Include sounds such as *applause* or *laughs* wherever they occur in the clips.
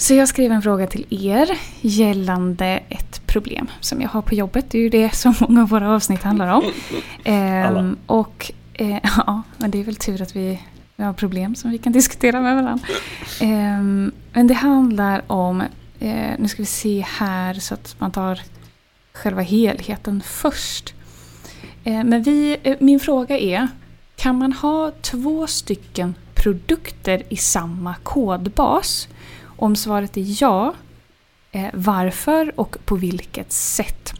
Så jag skrev en fråga till er gällande ett problem som jag har på jobbet. Det är ju det som *laughs* många av våra avsnitt handlar om. *laughs* Ehm, och eh, *laughs* ja, men det är väl tur att vi, vi har problem som vi kan diskutera med varandra. Ehm, men det handlar om, eh, nu ska vi se här så att man tar själva helheten först. Eh, men vi, eh, min fråga är, kan man ha två stycken produkter i samma kodbas? Om svaret är ja, eh, varför och på vilket sätt?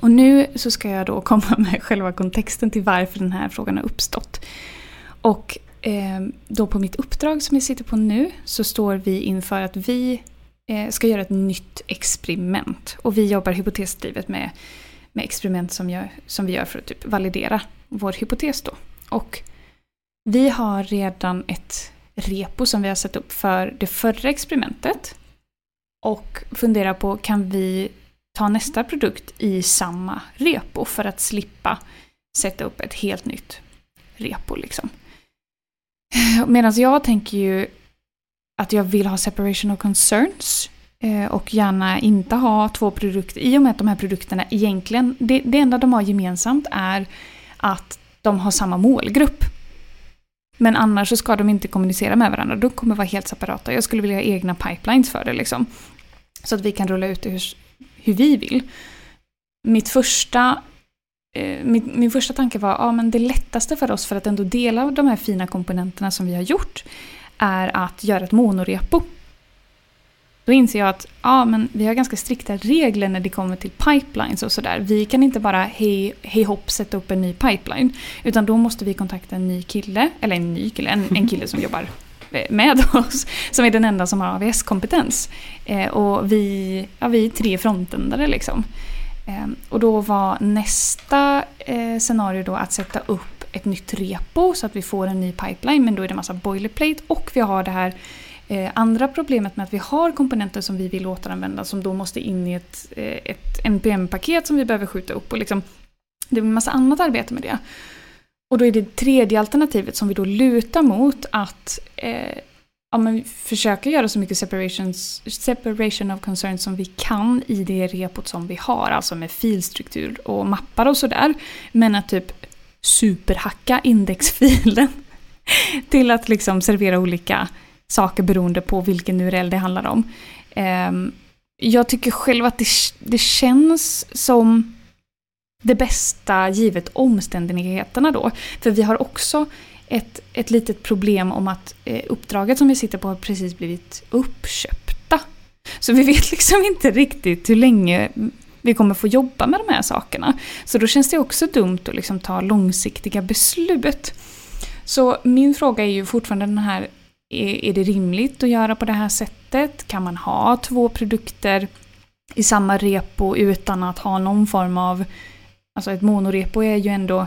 Och nu så ska jag då *laughs* komma med själva kontexten till varför den här frågan har uppstått. Och eh, då på mitt uppdrag som jag sitter på nu så står vi inför att vi eh, ska göra ett nytt experiment. Och vi jobbar hypotesdrivet med, med experiment som, jag, som vi gör för att typ validera vår hypotes då. Och vi har redan ett repo som vi har satt upp för det förra experimentet. Och funderar på, kan vi ta nästa produkt i samma repo för att slippa sätta upp ett helt nytt repo liksom. Medan jag tänker ju att jag vill ha separation of concerns eh, och gärna inte ha två produkter i och med att de här produkterna egentligen, det, det enda de har gemensamt är att de har samma målgrupp. Men annars så ska de inte kommunicera med varandra. De kommer vara helt separata. Jag skulle vilja ha egna pipelines för det liksom. Så att vi kan rulla ut det hur, hur vi vill. Mitt första, eh, min, min, första tanke var att ja, det lättaste för oss för att ändå dela de här fina komponenterna som vi har gjort är att göra ett monorepo. Då inser jag att ja, men vi har ganska strikta regler när det kommer till pipelines och sådär. Vi kan inte bara hej, hej hopp sätta upp en ny pipeline. Utan då måste vi kontakta en ny kille, eller en ny kille, en, en kille som jobbar eh, med *laughs* oss. Som är den enda som har AVS-kompetens. Eh, och vi, ja, vi är tre frontändare liksom. Eh, och då var nästa eh, scenario då att sätta upp ett nytt repo så att vi får en ny pipeline. Men då är det massa boilerplate och vi har det här Eh, andra problemet med att vi har komponenter som vi vill återanvända som då måste in i ett, eh, ett NPM-paket som vi behöver skjuta upp. Och liksom, det är en massa annat arbete med det. Och då är det tredje alternativet som vi då lutar mot att eh, ja, men försöka göra så mycket separation of concerns som vi kan i det repot som vi har, alltså med filstruktur och mappar och sådär. Men att typ superhacka indexfilen *laughs* till att liksom servera olika saker beroende på vilken URL det handlar om. Ehm, jag tycker själv att det, det känns som det bästa givet omständigheterna då. För vi har också ett, ett litet problem om att eh, uppdraget som vi sitter på har precis blivit uppköpta. Så vi *laughs* vet liksom inte riktigt hur länge vi kommer få jobba med de här sakerna. Så då känns det också dumt att liksom ta långsiktiga beslut. Så min fråga är ju fortfarande den här är, är det rimligt att göra på det här sättet? Kan man ha två produkter i samma repo utan att ha någon form av... Alltså ett monorepo är ju ändå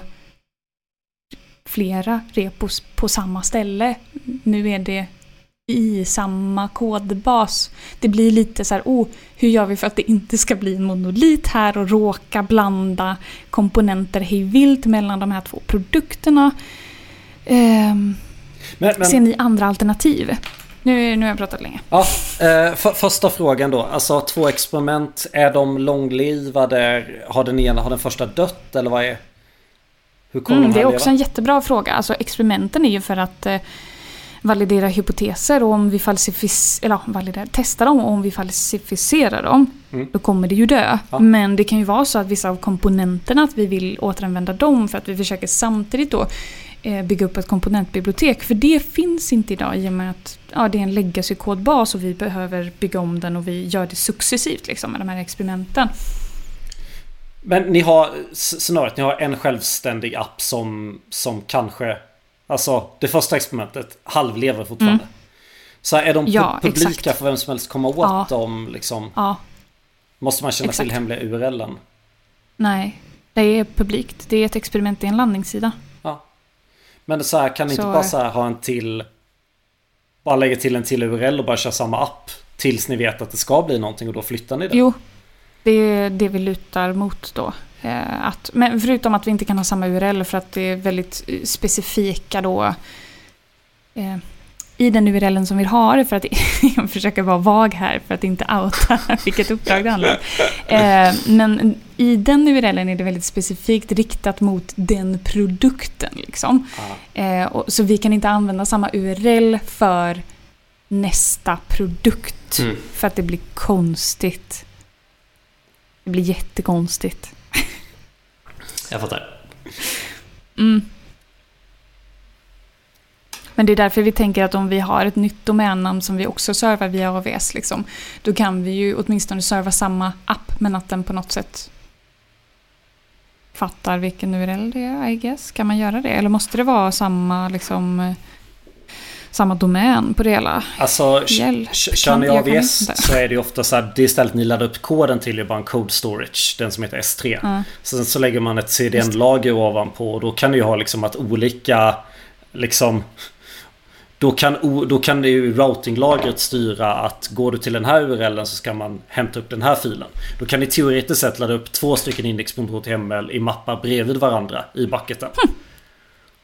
flera repos på samma ställe. Nu är det i samma kodbas. Det blir lite så här, oh, hur gör vi för att det inte ska bli en monolit här och råka blanda komponenter hej vilt mellan de här två produkterna. Um, men, men, Ser ni andra alternativ? Nu, nu har jag pratat länge. Ja, eh, för, första frågan då. Alltså två experiment. Är de långlivade? Har den ena, har den första dött eller vad är? Hur kommer mm, de här Det är också leva? en jättebra fråga. Alltså experimenten är ju för att eh, validera hypoteser och om vi falsificerar, eller validera, testar dem och om vi falsificerar dem mm. då kommer det ju dö. Ja. Men det kan ju vara så att vissa av komponenterna att vi vill återanvända dem för att vi försöker samtidigt då bygga upp ett komponentbibliotek. För det finns inte idag i och med att ja, det är en legacy-kodbas och vi behöver bygga om den och vi gör det successivt liksom, med de här experimenten. Men ni har scenariot, ni har en självständig app som, som kanske Alltså det första experimentet halvlever fortfarande. Mm. Så är de ja, publika exakt. för vem som helst komma åt ja. dem liksom? Ja. Måste man känna exakt. till hemliga URLen? Nej, det är publikt. Det är ett experiment, det är en landningssida. Men så här, kan ni så... inte bara så här, ha en till... Bara lägga till en till URL och bara köra samma app. Tills ni vet att det ska bli någonting och då flyttar ni det. Jo, det är det vi lutar mot då. Eh, att, men förutom att vi inte kan ha samma URL för att det är väldigt eh, specifika då... Eh, i den URLen som vi har, för att jag *laughs* försöker vara vag här för att inte outa *laughs* vilket uppdrag det handlar om. Eh, men i den URLen är det väldigt specifikt riktat mot den produkten. Liksom. Eh, och, så vi kan inte använda samma URL för nästa produkt. Mm. För att det blir konstigt. Det blir jättekonstigt. Jag fattar. Mm. Men det är därför vi tänker att om vi har ett nytt domännamn som vi också servar via AVS, liksom, då kan vi ju åtminstone serva samma app, men att den på något sätt fattar vilken URL det är, I guess. Kan man göra det? Eller måste det vara samma, liksom, samma domän på det hela? Alltså, kör ni AVS så är det ju ofta så här, det istället ni laddar upp koden till är bara en code storage, den som heter S3. Mm. Sen så lägger man ett CDN-lager ovanpå och då kan det ju ha liksom att olika liksom då kan, då kan det ju routinglagret styra att går du till den här URLen så ska man hämta upp den här filen. Då kan ni teoretiskt sett ladda upp två stycken index.html i mappar bredvid varandra i bucketen. Hm.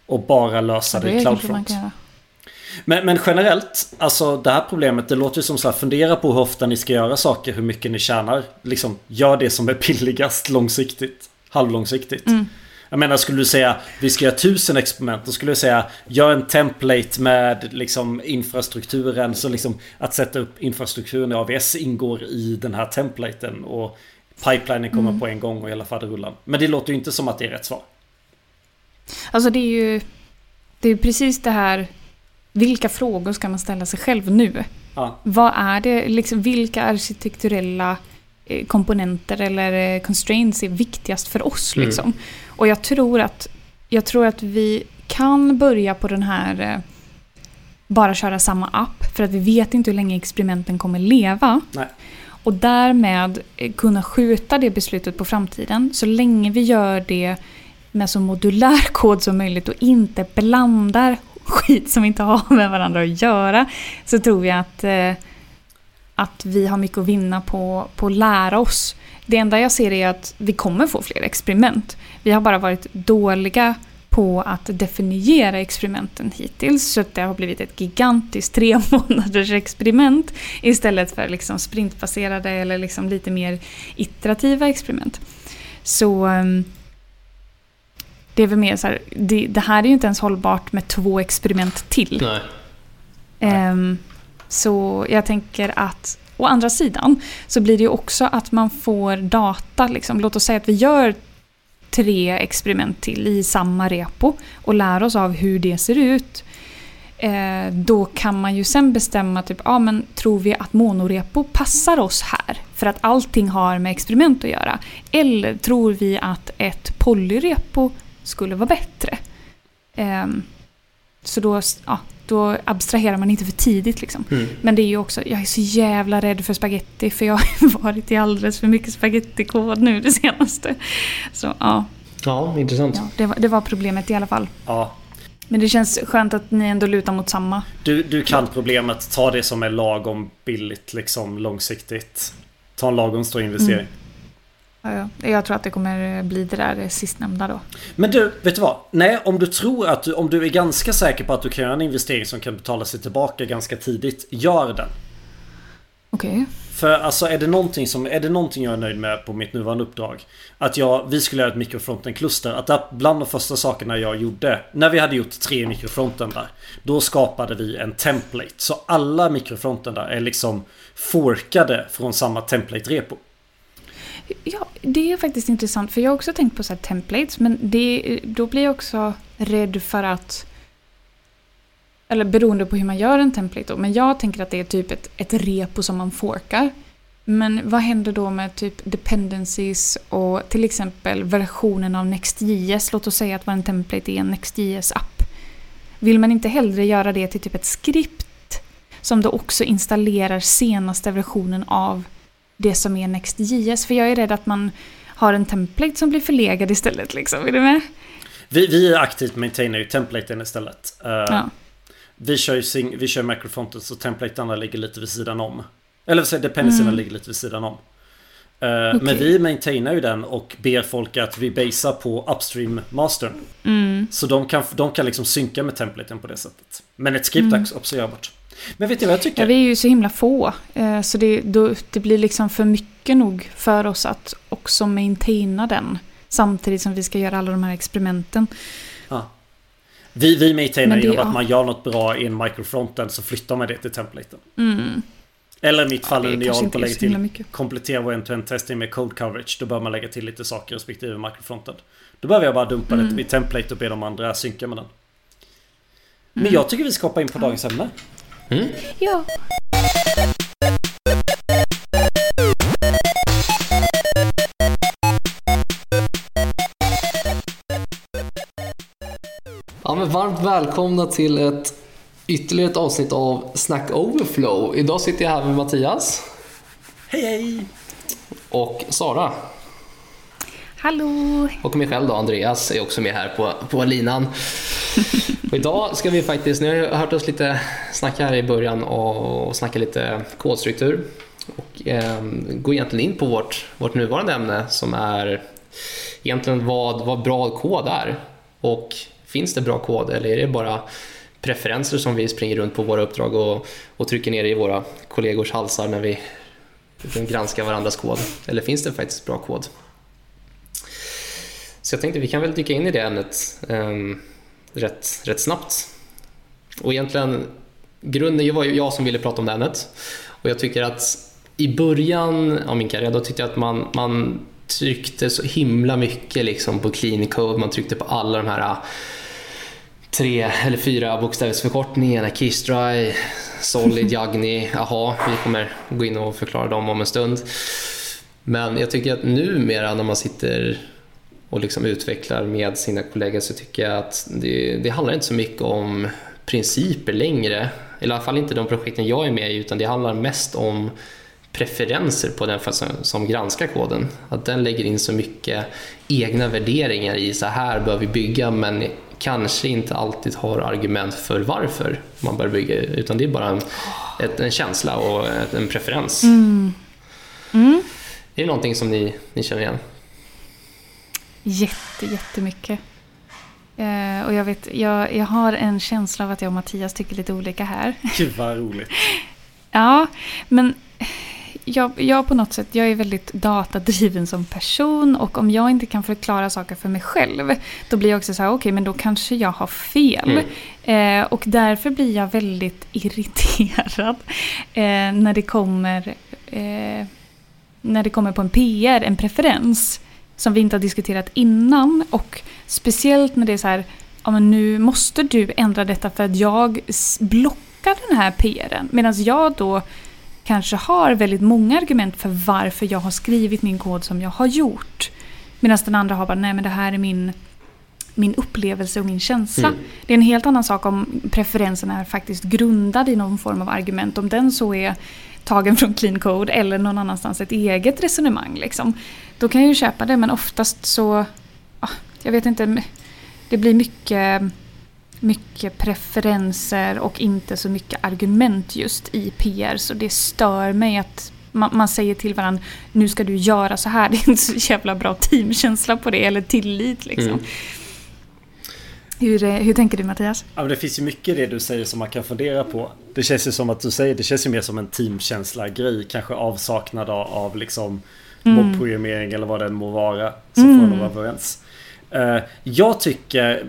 Och bara lösa det, det i CloudFront. Men, men, generellt, alltså det här problemet, det låter ju som så här, fundera på hur ofta ni ska göra saker, hur mycket ni tjänar. Liksom, gör det som är billigast långsiktigt, halvlångsiktigt. Mm. Jag menar skulle du säga vi ska göra tusen experiment. Då skulle jag säga gör en template med liksom infrastrukturen. Så liksom att sätta upp infrastrukturen i AVS ingår i den här templaten. Och pipelinen kommer mm. på en gång och hela faderullan. Men det låter ju inte som att det är rätt svar. Alltså det är ju det är precis det här. Vilka frågor ska man ställa sig själv nu? Ja. Vad är det, liksom, vilka arkitekturella eh, komponenter eller eh, constraints är viktigast för oss? Mm. Liksom? Och jag tror att, jag tror att vi kan börja på den här eh, bara köra samma app för att vi vet inte hur länge experimenten kommer leva. Nej. Och därmed eh, kunna skjuta det beslutet på framtiden så länge vi gör det med så modulär *laughs* kod som möjligt och inte blandar skit som inte har med varandra att göra så tror jag att, eh, att vi har mycket att vinna på, på att lära oss. Det enda jag ser är att vi kommer få fler experiment. Vi har bara varit dåliga på att definiera experimenten hittills. Så det har blivit ett gigantiskt tre *laughs* månaders experiment istället för liksom sprintbaserade eller liksom lite mer iterativa experiment. Så ehm, det är väl mer så här, det, det, här är ju inte ens hållbart med två experiment till. Nej. Um, så jag tänker att å andra sidan så blir det ju också att man får data. Liksom. Låt oss säga att vi gör tre experiment till i samma repo och lär oss av hur det ser ut. Eh, då kan man ju sen bestämma, typ, ja men tror vi att monorepo passar oss här? För att allting har med experiment att göra. Eller tror vi att ett polyrepo skulle vara bättre? Ehm, så då, ja, då abstraherar man inte för tidigt. Liksom. Mm. Men det är ju också, jag är så jävla rädd för spaghetti för jag har *laughs* varit i alldeles för mycket spagettikod nu det senaste. Så ja. Ja, intressant. Ja, det, var, det var problemet i alla fall. Ja. Men det känns skönt att ni ändå lutar mot samma. Du, du kan problemet. Ta det som är lagom billigt, liksom långsiktigt. Ta en lagom stor investering. Mm. Ja, Jag tror att det kommer bli det där sistnämnda då. Men du, vet du vad? Nej, om du tror att du, om du är ganska säker på att du kan göra en investering som kan betala sig tillbaka ganska tidigt, gör den. Okej. Okay. För alltså är det någonting som, är det någonting jag är nöjd med på mitt nuvarande uppdrag? Att jag, vi skulle göra ett mikrofronten-kluster. Att det, bland de första sakerna jag gjorde, när vi hade gjort tre mikrofronten där. Då skapade vi en template. Så alla mikrofronten där är liksom forkade från samma template-repo. Ja, det är faktiskt intressant för jag har också tänkt på så templates men det, då blir jag också rädd för att eller beroende på hur man gör en template då, men jag tänker att det är typ ett, ett repo som man forkar. Men vad händer då med typ dependencies och till exempel versionen av NextJS? Låt oss säga att vår template är en NextJS-app. Vill man inte hellre göra det till typ ett skript som då också installerar senaste versionen av det som är NextJS. För jag är rädd att man har en template som blir förlegad istället. Liksom. Är du med? Vi, vi är aktivt maintainar ju templaten istället. Uh, ja. Vi kör sing, vi kör microfronten så templaterna ligger lite vid sidan om. Eller säger dependencyerna mm. ligger lite vid sidan om. Okay. Men vi maintainar ju den och ber folk att rebasa på upstream mastern. Mm. Så de kan, de kan liksom synka med templaten på det sättet. Men ett script mm. är också görbart. Men vet du vad jag tycker? Ja, vi är ju så himla få. Eh, så det, då, det blir liksom för mycket nog för oss att också maintaina den. Samtidigt som vi ska göra alla de här experimenten. Ja. Vi, vi maintainar genom att man gör något bra i en microfronten så flyttar man det till templaten. Mm. Eller i mitt fall ja, när jag håller på lägga till komplettera vår end-to-end testing med code coverage. Då bör man lägga till lite saker respektive microfronten. Då behöver jag bara dumpa mm. det vid template och be de andra synka med den. Men mm. jag tycker vi ska hoppa in på dagens ämne. Mm. Ja. Ja, men varmt välkomna till ett ytterligare ett avsnitt av Snack Overflow. Idag sitter jag här med Mattias. Hej hej! Och Sara. Hallå! Och mig själv då, Andreas, är också med här på, på linan. *laughs* och idag ska vi faktiskt, ni har hört oss lite snacka här i början och snacka lite kodstruktur. Och eh, gå egentligen in på vårt, vårt nuvarande ämne som är egentligen vad, vad bra kod är. Och finns det bra kod eller är det bara preferenser som vi springer runt på våra uppdrag och, och trycker ner i våra kollegors halsar när vi granskar varandras kod? Eller finns det faktiskt bra kod? Så jag tänkte vi kan väl dyka in i det ämnet um, rätt, rätt snabbt. Och egentligen, grunden var ju jag som ville prata om det ämnet. Och jag tycker att i början av min karriär då tyckte jag att man, man tryckte så himla mycket liksom på clean code, man tryckte på alla de här tre eller fyra bokstavsförkortningarna, Keystry, Solid, *laughs* Jagni, jaha, vi kommer gå in och förklara dem om en stund. Men jag tycker att numera när man sitter och liksom utvecklar med sina kollegor så tycker jag att det, det handlar inte så mycket om principer längre. I alla fall inte de projekten jag är med i utan det handlar mest om preferenser på den som granskar koden. Att den lägger in så mycket egna värderingar i så här bör vi bygga men kanske inte alltid har argument för varför man bör bygga utan det är bara en, en känsla och en preferens. Mm. Mm. Är det någonting som ni, ni känner igen? Jätte, jättemycket. Uh, och jag, vet, jag, jag har en känsla av att jag och Mattias tycker lite olika här. *laughs* Gud vad roligt. *laughs* ja, men jag, jag på något sätt, jag är väldigt datadriven som person och om jag inte kan förklara saker för mig själv då blir jag också så här, okej okay, men då kanske jag har fel. Mm. Eh, och därför blir jag väldigt *laughs* irriterad eh, när det kommer eh, när det kommer på en PR, en preferens som vi inte har diskuterat innan och speciellt när det är så här, ja men nu måste du ändra detta för att jag blockar den här PRen medan jag då kanske har väldigt många argument för varför jag har skrivit min kod som jag har gjort. Medan den andra har bara, nej men det här är min, min upplevelse och min känsla. Mm. Det är en helt annan sak om preferensen är faktiskt grundad i någon form av argument. Om den så är tagen från clean code eller någon annanstans ett eget resonemang. Liksom. Då kan jag ju köpa det men oftast så, jag vet inte, det blir mycket mycket preferenser och inte så mycket argument just i PR. Så det stör mig att man, man, säger till varandra nu ska du göra så här. *laughs* Det är inte så jävla bra teamkänsla på det eller tillit liksom. Mm. Hur, eh, hur tänker du Mattias? Ja, det finns ju mycket i det du säger som man kan fundera på. Det känns ju som att du säger, det känns ju mer som en teamkänsla-grej. Kanske avsaknad av, av liksom mm. mobbprogrammering eller vad det än må vara. Så mm. får de vara överens. Uh, jag tycker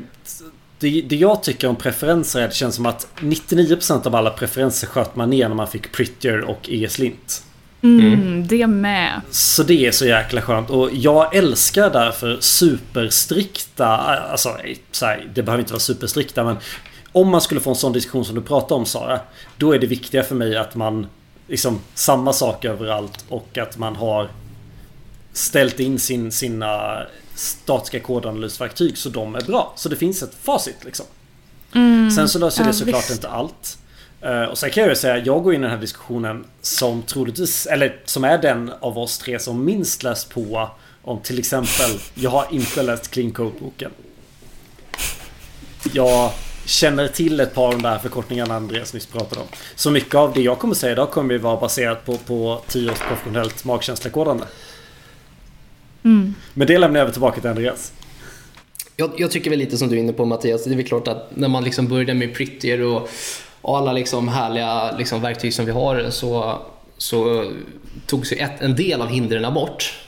det, det jag tycker om preferenser är att det känns som att 99% av alla preferenser sköt man ner när man fick Prettier och ESLint. Mm, mm. Det med. Så det är så jäkla skönt. Och jag älskar därför superstrikta, alltså så här, det behöver inte vara superstrikta men om man skulle få en sån diskussion som du pratade om Sara. Då är det viktiga för mig att man liksom samma sak överallt och att man har ställt in sin, sina statiska kodanalysverktyg så de är bra. Så det finns ett facit liksom. Mm, Sen så löser ja, det såklart visst. inte allt. Uh, och sen kan jag ju säga, jag går in i den här diskussionen som troligtvis, eller som är den av oss tre som minst läst på om till exempel, jag har inte läst Clean Code-boken. Jag känner till ett par av de där förkortningarna Andreas nyss pratade om. Så mycket av det jag kommer säga idag kommer ju vara baserat på, på tio års professionellt magkänslekodande. Mm. Men det lämnar jag över tillbaka till Andreas. Jag, jag, tycker väl lite som du är inne på Mattias, det är väl klart att när man liksom började med Prettier och, och alla liksom härliga liksom verktyg som vi har så, så togs ju ett, en del av hindren bort.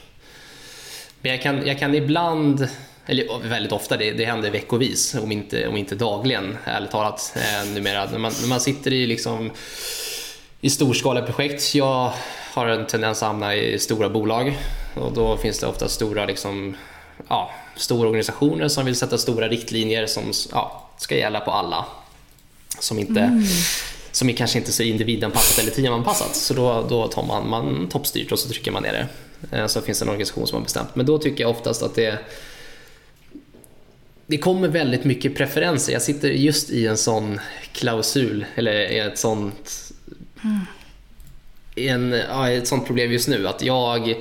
Men jag kan, jag kan ibland, eller väldigt ofta, det, det händer veckovis om inte, om inte dagligen ärligt talat eh, numera. När man, när man sitter i, liksom, i storskaliga projekt, jag har en tendens att hamna i stora bolag och då finns det ofta stora liksom, ja, stora organisationer som vill sätta stora riktlinjer som ja, ska gälla på alla. Som, inte, mm. som är kanske inte så individanpassat eller teamanpassat. Så då, då tar man, man toppstyrt och så trycker man ner det. Eh, så finns det en organisation som har bestämt. Men då tycker jag oftast att det det kommer väldigt mycket preferenser. Jag sitter just i en sån klausul, eller ett sånt, mm. en, ja, ett sånt problem just nu. Att jag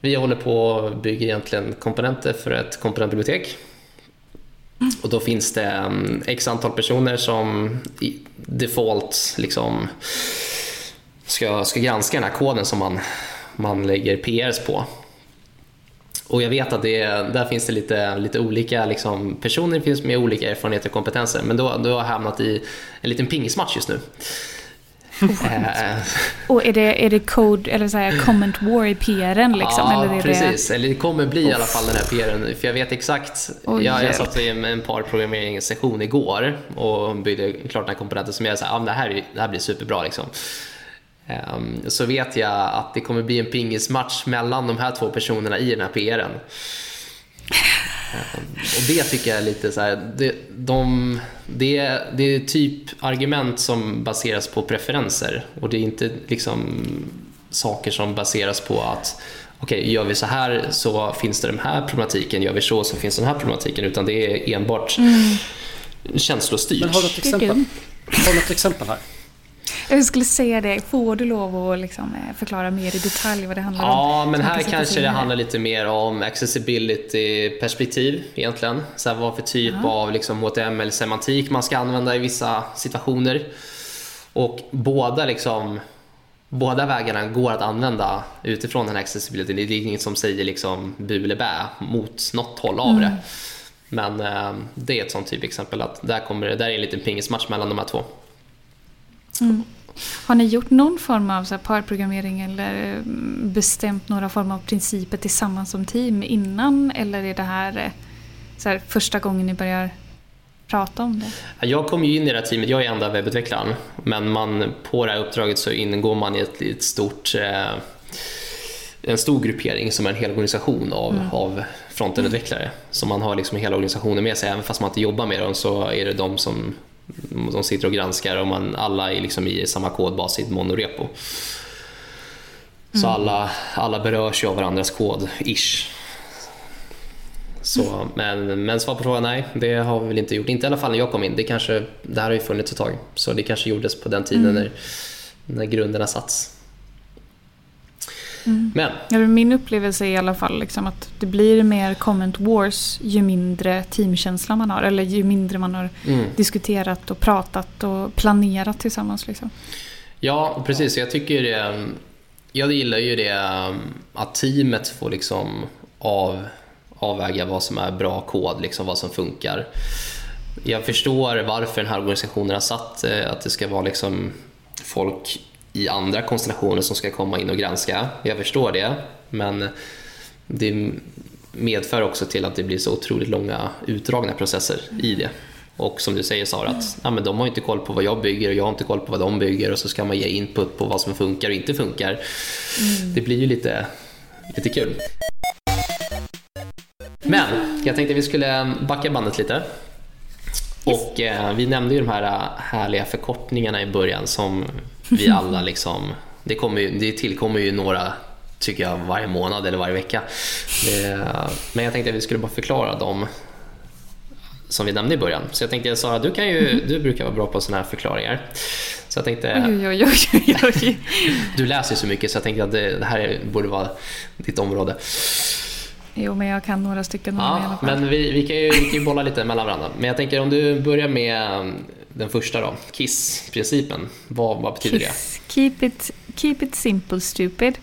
vi håller på och bygger egentligen komponenter för ett komponentbibliotek. Och då finns det um, x antal personer som i default liksom ska, ska granska den här koden som man, man lägger PRs på. Och jag vet att det, där finns det lite, lite olika liksom, personer finns med olika erfarenheter och kompetenser. Men då, då har jag hamnat i en liten pingismatch just nu. Eh, och är det, är det code, eller så här, comment war i PRn liksom? Ja, eller är precis. Det... Eller det kommer bli i alla fall den här PRn. För jag vet exakt. Oh, jag, jag satt i en par programmeringssession igår och byggde klart den här komponenten som jag sa, ah, det, här, det här blir superbra liksom. Um, så vet jag att det kommer bli en pingismatch mellan de här två personerna i den här PRn. Och det tycker jag är lite så här, det, de, det, det är typ argument som baseras på preferenser och det är inte liksom saker som baseras på att okej, okay, gör vi så här så finns det den här problematiken, gör vi så så finns den här problematiken, utan det är enbart mm. känslostyrt. Men har du ett exempel? Har du något exempel här? Jag skulle säga det. Får du lov att liksom eh, förklara mer i detalj vad det handlar ja, om? Ja, men här kanske det handlar lite mer om accessibility-perspektiv egentligen. Så här, vad för typ ja. av liksom, HTML-semantik man ska använda i vissa situationer. Och båda liksom Båda vägarna går att använda utifrån den här accessibility. Det är inget som säger liksom bu eller bä mot något håll av mm. det. Men eh, det är ett sånt typ exempel att där, kommer, där är en liten pingismatch mellan de här två. Mm. Har ni gjort någon form av så parprogrammering eller mm, bestämt några form av principer tillsammans som team innan? Eller är det här, eh, så här första gången ni börjar prata om det? Jag kom ju in i det här teamet, jag är enda webbutvecklaren, men man, på det här uppdraget så ingår man i ett, ett stort eh, en stor gruppering som är en hel organisation av, mm. av frontendutvecklare. Så man har liksom hela organisationen med sig, även fast man inte jobbar med dem så är det de som de sitter och granskar och man, alla är liksom i samma kodbas i ett monorepo. Så mm. alla, alla berörs ju av varandras kod, ish. Så, men, men svar på frågan, nej, det har vi väl inte gjort. Inte i alla fall när jag kom in. Det, kanske, det här har ju funnits ett tag, så det kanske gjordes på den tiden mm. när, när grunderna satts. Mm. Men. Min upplevelse är i alla fall liksom att det blir mer comment wars ju mindre teamkänsla man har. Eller ju mindre man har mm. diskuterat och pratat och planerat tillsammans. Liksom. Ja, precis. Jag tycker det, jag gillar ju det att teamet får liksom av, avväga vad som är bra kod, liksom vad som funkar. Jag förstår varför den här organisationen har satt eh, att det ska vara liksom folk i andra konstellationer som ska komma in och granska. Jag förstår det, men det medför också till att det blir så otroligt långa utdragna processer i det. Och som du säger Sara, att ja, men de har inte koll på vad jag bygger och jag har inte koll på vad de bygger och så ska man ge input på vad som funkar och inte funkar. Mm. Det blir ju lite, lite kul. Men jag tänkte att vi skulle backa bandet lite. Och eh, vi nämnde ju de här härliga förkortningarna i början som vi alla liksom, det, kommer ju, det tillkommer ju några tycker jag varje månad eller varje vecka. Det, men jag tänkte att vi skulle bara förklara dem som vi nämnde i början. Så jag tänkte Sara, du, kan ju, mm. du brukar vara bra på sådana här förklaringar. Så jag tänkte, oj, oj, oj, oj. *laughs* du läser ju så mycket så jag tänkte att det, det här borde vara ditt område. Jo, men jag kan några stycken. Ja, men vi, vi, kan ju, vi kan ju bolla lite mellan varandra. Men jag tänker om du börjar med den första då, KISS-principen. Vad, vad betyder Kiss. det? Keep it, keep it simple stupid.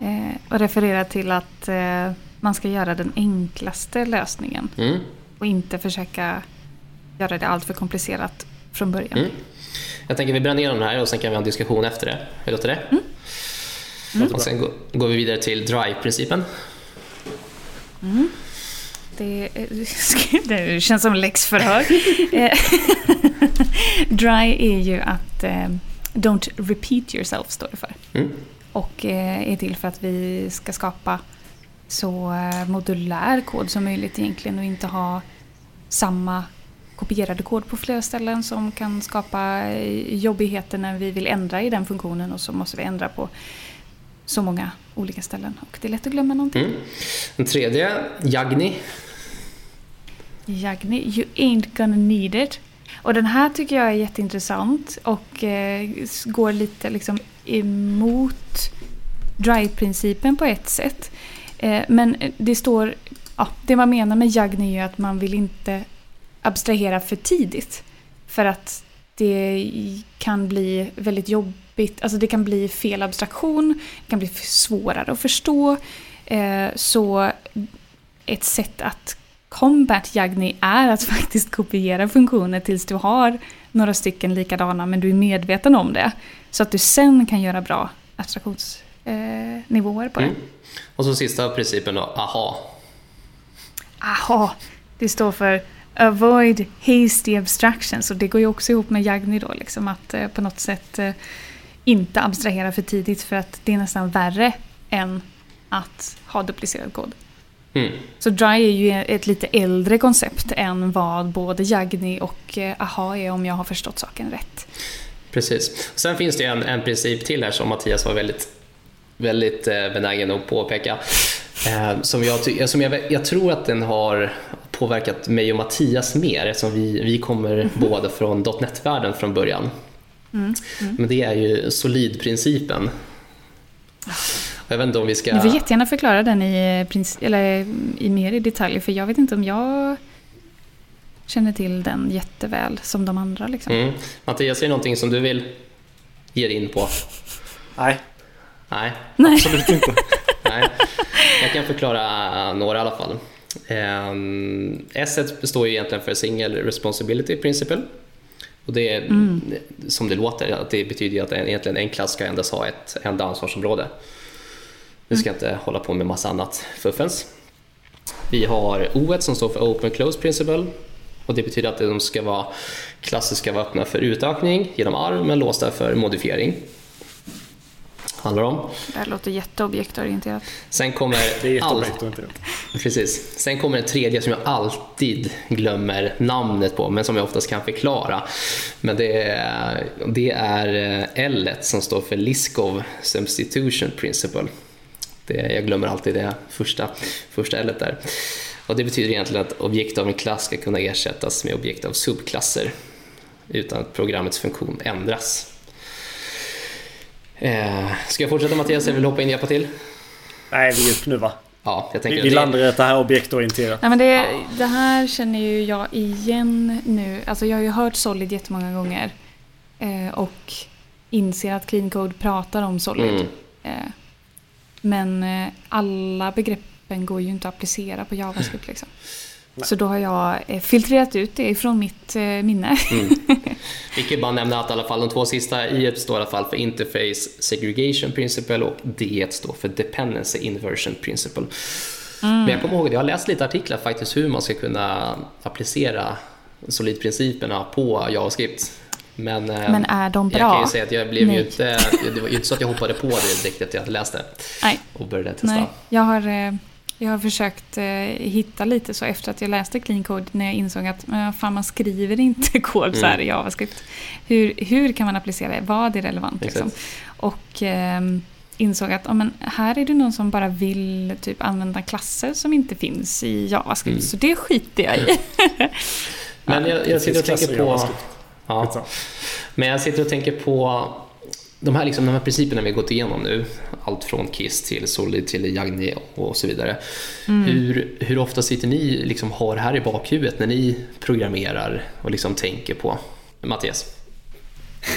Eh, och refererar till att eh, man ska göra den enklaste lösningen. Mm. Och inte försöka göra det allt för komplicerat från början. Mm. Jag tänker vi bränner igenom det här och sen kan vi ha en diskussion efter det. Hur låter det? Mm. Mm. Och sen går vi vidare till drive-principen. Mm. Det, *laughs* det, känns som läxförhör. *laughs* *laughs* Eh, *laughs* dry är ju att eh, Don't repeat yourself står det för. Mm. Och eh, är till för att vi ska skapa så modulär kod som möjligt egentligen och inte ha samma kopierade kod på flera ställen som kan skapa jobbigheter när vi vill ändra i den funktionen och så måste vi ändra på så många olika ställen och det är lätt att glömma någonting. Mm. Den tredje, Jagni. Jagni, you ain't gonna need it. Och den här tycker jag är jätteintressant och eh, går lite liksom emot drive-principen på ett sätt. Eh, men eh, det står, ja, det man menar med Jagni är ju att man vill inte abstrahera för tidigt. För att det kan bli väldigt jobbigt, alltså det kan bli fel abstraktion, det kan bli svårare att förstå. Eh, så ett sätt att combat Jagni är att *laughs* faktiskt kopiera funktioner tills du har några stycken likadana men du är medveten om det. Så att du sen kan göra bra abstraktionsnivåer på det. Mm. Och så sista principen då, AHA. AHA, det står för Avoid hasty abstractions och det går ju också ihop med Jagni då, liksom att eh, på något sätt eh, inte abstrahera för tidigt för att det är nästan värre än att ha duplicerad kod. Mm. Så Dry är ju ett lite äldre koncept än vad både Jagni och eh, AHA är om jag har förstått saken rätt. Precis. Sen finns det en, en princip till här som Mattias var väldigt, väldigt benägen att påpeka. som jag, som jag, jag tror att den har påverkat mig och Mattias mer eftersom vi, vi kommer mm. båda från .NET-världen från början. Mm. Mm. Men det är ju solidprincipen. Jag vet inte om vi ska... Du får jättegärna förklara den i, eller i mer i detalj för jag vet inte om jag känner till den jätteväl som de andra. Liksom. Mm. Mattias, är det någonting som du vill ge dig in på? Nej. Nej. Nej. Absolut inte. *laughs* Nej. Jag kan förklara några i alla fall. Um, S består ju egentligen för Single Responsibility Principle. Och det är mm. som det låter, att det betyder att egentligen en klass ska endast ha ett enda ansvarsområde. Vi ska mm. inte hålla på med massa annat fuffens. Vi har O som står för Open Close Principle och det betyder att de ska vara, klasser ska vara öppna för utökning genom arv men låsta för modifiering handlar om. Det här låter jätteobjektorienterat. Sen kommer... Det är jätteobjektorienterat. Precis. Sen kommer en tredje som jag alltid glömmer namnet på, men som jag oftast kan förklara. Men det är, det är eh, L som står för Liskov Substitution Principle. Det, jag glömmer alltid det första, första L där. Och det betyder egentligen att objekt av en klass ska kunna ersättas med objekt av subklasser utan att programmets funktion ändras. Eh, ska jag fortsätta Mattias eller vill du hoppa in och hjälpa till? Nej, vi är upp nu va? Ja, jag tänker vi, vi landar i att det här är objektorienterat. Ja, men det, det här känner ju jag igen nu. Alltså jag har ju hört Solid jättemånga gånger. Eh, och inser att Clean Code pratar om Solid. Mm. Eh, men eh, alla begreppen går ju inte att applicera på JavaScript. Liksom. Så då har jag eh, filtrerat ut det från mitt eh, minne. Mm. *laughs* Vi kan bara nämna att i alla fall de två sista i står i alla fall för Interface Segregation Principle och D står för Dependency Inversion Principle. Mm. Men jag kommer ihåg, jag har läst lite artiklar faktiskt hur man ska kunna applicera solidprinciperna på JavaScript. Men, eh, Men är de bra? Jag kan ju säga att jag blev ju inte, det var ju inte så att jag hoppade på det direkt att jag läste Nej. och började testa. Nej, jag har jag har försökt eh, hitta lite så efter att jag läste Clean Code när jag insåg att men, fan, man skriver inte *laughs* kod så här mm. i JavaScript. Hur, hur kan man applicera det? Vad är relevant? Liksom? Och eh, insåg att oh, men, här är det någon som bara vill typ, använda klasser som inte finns i JavaScript. Mm. Så det skiter jag i. *laughs* men jag, jag sitter och tänker på... Ja. Men jag sitter och tänker på de här, liksom, de här principerna vi har gått igenom nu, allt från KISS till Solid till Jagni och så vidare. Mm. Hur, hur ofta sitter ni liksom har det här i bakhuvudet när ni programmerar och liksom tänker på Mattias? *laughs*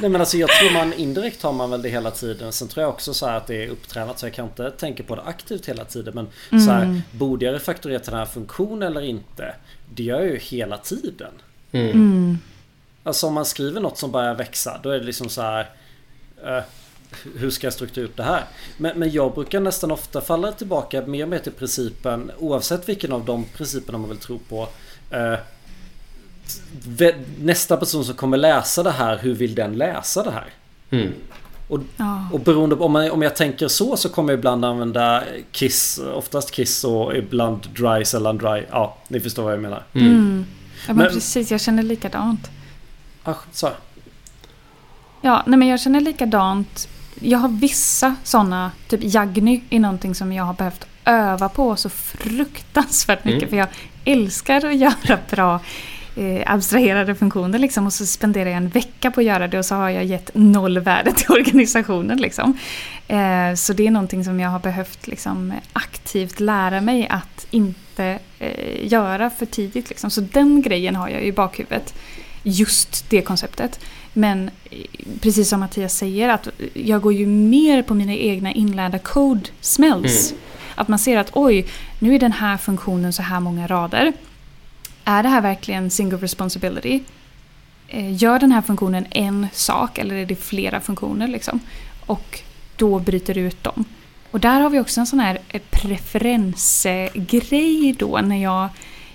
Nej men alltså jag tror man indirekt har man väl det hela tiden. Sen tror jag också så att det är upptränat så jag kan inte tänka på det aktivt hela tiden. Men mm. så här, mm. borde jag refaktorera till den här funktionen eller inte? Det gör jag ju hela tiden. Mm. mm. Alltså om man skriver något som börjar växa då är det liksom så här. Uh, hur ska jag strukturera upp det här? Men, men jag brukar nästan ofta falla tillbaka mer och mer till principen oavsett vilken av de principerna man vill tro på. Uh, nästa person som kommer läsa det här, hur vill den läsa det här? Mm. Och, och beroende på, om, man, om jag tänker så så kommer jag ibland använda Kiss, oftast Kiss och ibland Dry, sällan Dry. Ja, ni förstår vad jag menar. Mm. Ja, men, men, precis, jag känner likadant. Ah, så. Ja, nej men jag känner likadant. Jag har vissa sådana, typ Jagny är någonting som jag har behövt öva på så fruktansvärt mycket. Mm. För jag älskar att *laughs* göra bra eh, abstraherade funktioner liksom, och så spenderar jag en vecka på att göra det och så har jag gett noll värde till *laughs* organisationen. Liksom. Eh, så det är någonting som jag har behövt liksom, aktivt lära mig att inte eh, göra för tidigt. Liksom. Så den grejen har jag i bakhuvudet. Just det konceptet. Men eh, precis som Mattias säger, att jag går ju mer på mina egna inlärda code smells. Mm. Att man ser att oj, nu är den här funktionen så här många rader är det här verkligen single responsibility? Eh, gör den här funktionen en sak eller är det flera funktioner? Liksom? Och då bryter du ut dem. Och där har vi också en sån här eh, preferensgrej då när jag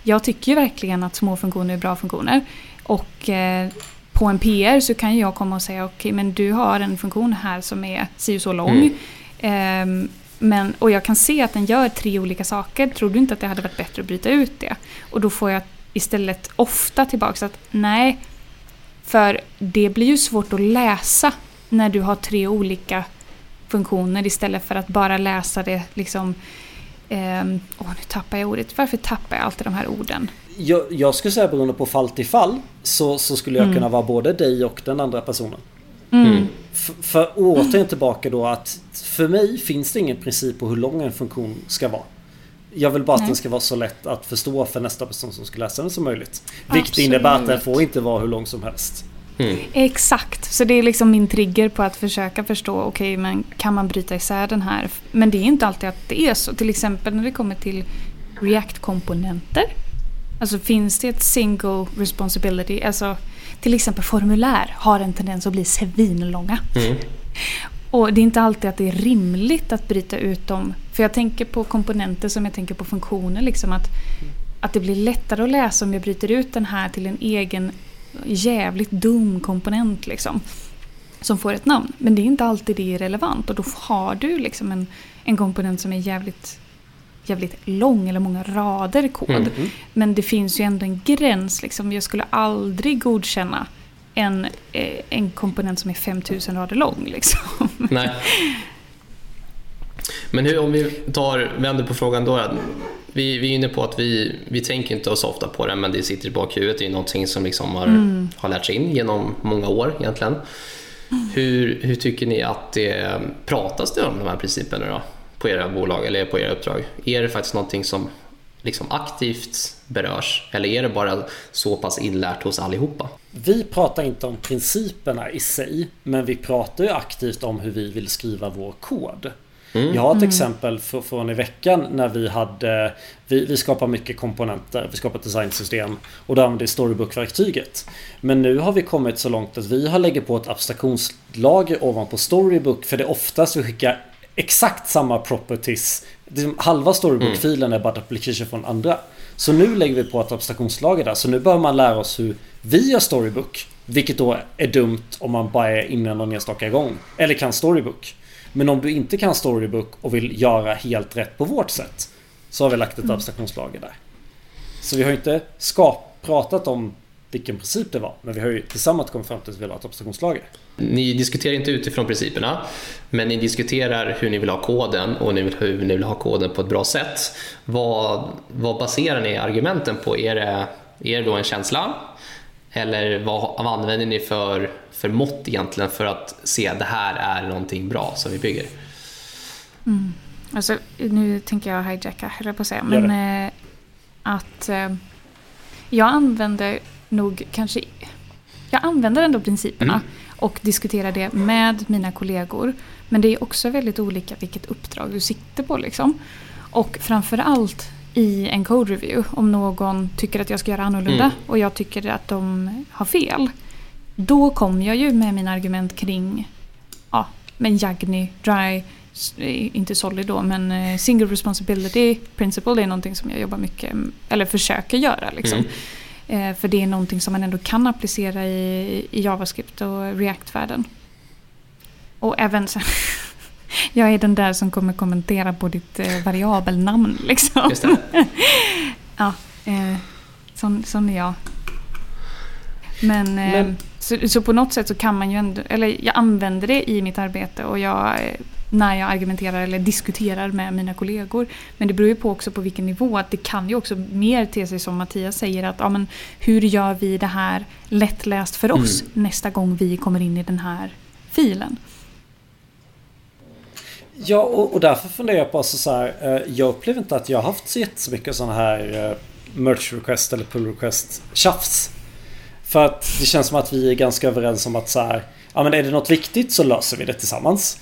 jag tycker ju verkligen att små funktioner är bra funktioner. Och eh, på en PR så kan jag komma och säga okej okay, men du har en funktion här som är si och så lång. Mm. Eh, men, och jag kan se att den gör tre olika saker. Tror du inte att det hade varit bättre att bryta ut det? Och då får jag istället ofta tillbaka att nej, för det blir ju svårt att läsa när du har tre olika funktioner istället för att bara läsa det liksom eh, Åh, nu tappar jag ordet. Varför tappar jag alltid de här orden? Jag, jag skulle säga beroende på fall till fall så, så skulle jag mm. kunna vara både dig och den andra personen. Mm. Mm. För återigen tillbaka då att för mig finns det ingen princip på hur lång en funktion ska vara. Jag vill bara att Nej. den ska vara så lätt att förstå för nästa person som ska läsa den som möjligt. Vilket Absolut. innebär att den får inte vara hur lång som helst. Mm. Exakt, så det är liksom min trigger på att försöka förstå, okej okay, men kan man bryta isär den här? Men det är inte alltid att det är så. Till exempel när det kommer till React-komponenter. Alltså finns det ett single responsibility, alltså till exempel formulär har en tendens att bli svinlånga. Mm. *laughs* Och det är inte alltid att det är rimligt att bryta ut dem. För jag tänker på komponenter som jag tänker på funktioner. Liksom att, att det blir lättare att läsa om jag bryter ut den här till en egen jävligt dum komponent. Liksom, som får ett namn. Men det är inte alltid det är relevant. Och då har du liksom en, en komponent som är jävligt jävligt lång eller många rader kod. Mm. Men det finns ju ändå en gräns. Liksom. Jag skulle aldrig godkänna en, eh, en komponent som är 5000 rader lång. Liksom. Nej. Men hur, om vi tar, vänder på frågan då. Vi, vi är inne på att vi, vi tänker inte så ofta på det men det sitter i bakhuvudet. Det är någonting som liksom har, mm. har lärts in genom många år egentligen. Mm. Hur, hur tycker ni att det pratas det om de här principerna då? På era bolag eller på era uppdrag? Är det faktiskt någonting som liksom aktivt berörs? Eller är det bara så pass inlärt hos allihopa? Vi pratar inte om principerna i sig, men vi pratar ju aktivt om hur vi vill skriva vår kod. Mm. Jag har ett mm. exempel från i veckan när vi hade Vi, vi skapar mycket komponenter, vi skapar designsystem och då använder vi Storybook-verktyget. Men nu har vi kommit så långt att vi har lägger på ett abstraktionslager ovanpå Storybook för det är oftast vi skickar exakt samma properties. Halva Storybook-filen är bara application från andra. Så nu lägger vi på ett abstraktionslager där. Så nu bör man lära oss hur vi gör Storybook. Vilket då är dumt om man bara är inne någon enstaka gång. Eller kan Storybook. Men om du inte kan Storybook och vill göra helt rätt på vårt sätt. Så har vi lagt ett mm. abstraktionslager där. Så vi har inte skap pratat om vilken princip det var. Men vi har ju tillsammans kommit fram till att vi vill ha ett abstraktionslager. Ni diskuterar inte utifrån principerna, men ni diskuterar hur ni vill ha koden och hur ni vill ha koden på ett bra sätt. Vad, vad baserar ni argumenten på? Är det, är det då en känsla? Eller vad, vad använder ni för, för mått egentligen för att se att det här är någonting bra som vi bygger? Mm. Alltså, nu tänker jag hijacka, höll på att säga. Men eh, att eh, jag använder nog kanske jag använder ändå principerna mm. och diskuterar det med mina kollegor. Men det är också väldigt olika vilket uppdrag du sitter på liksom. Och framförallt i en code review, om någon tycker att jag ska göra annorlunda mm. och jag tycker att de har fel. Då kommer jag ju med mina argument kring ja, men Jagni, Dry, inte solid då, men eh, single responsibility principle det är någonting som jag jobbar mycket, eller försöker göra. Liksom. Mm. För det är någonting som man ändå kan applicera i, i JavaScript och React-världen. Och även så, *laughs* jag är den där som kommer kommentera på ditt eh, variabelnamn. Liksom. Just det. *laughs* ja, eh, sån, sån är jag. Men, Men. Eh, så, så, på något sätt så kan man ju ändå, eller jag använder det i mitt arbete och jag eh, när jag argumenterar eller diskuterar med mina kollegor. Men det beror ju på också på vilken nivå. Att det kan ju också mer te sig som Mattias säger att ja, men hur gör vi det här lättläst för oss mm. nästa gång vi kommer in i den här filen. Ja, och, och därför funderar jag på alltså så här. Eh, jag upplever inte att jag har haft så jättemycket sådana här eh, merch request eller pull request tjafs. För att det känns som att vi är ganska överens om att så här. Ja men är det något viktigt så löser vi det tillsammans.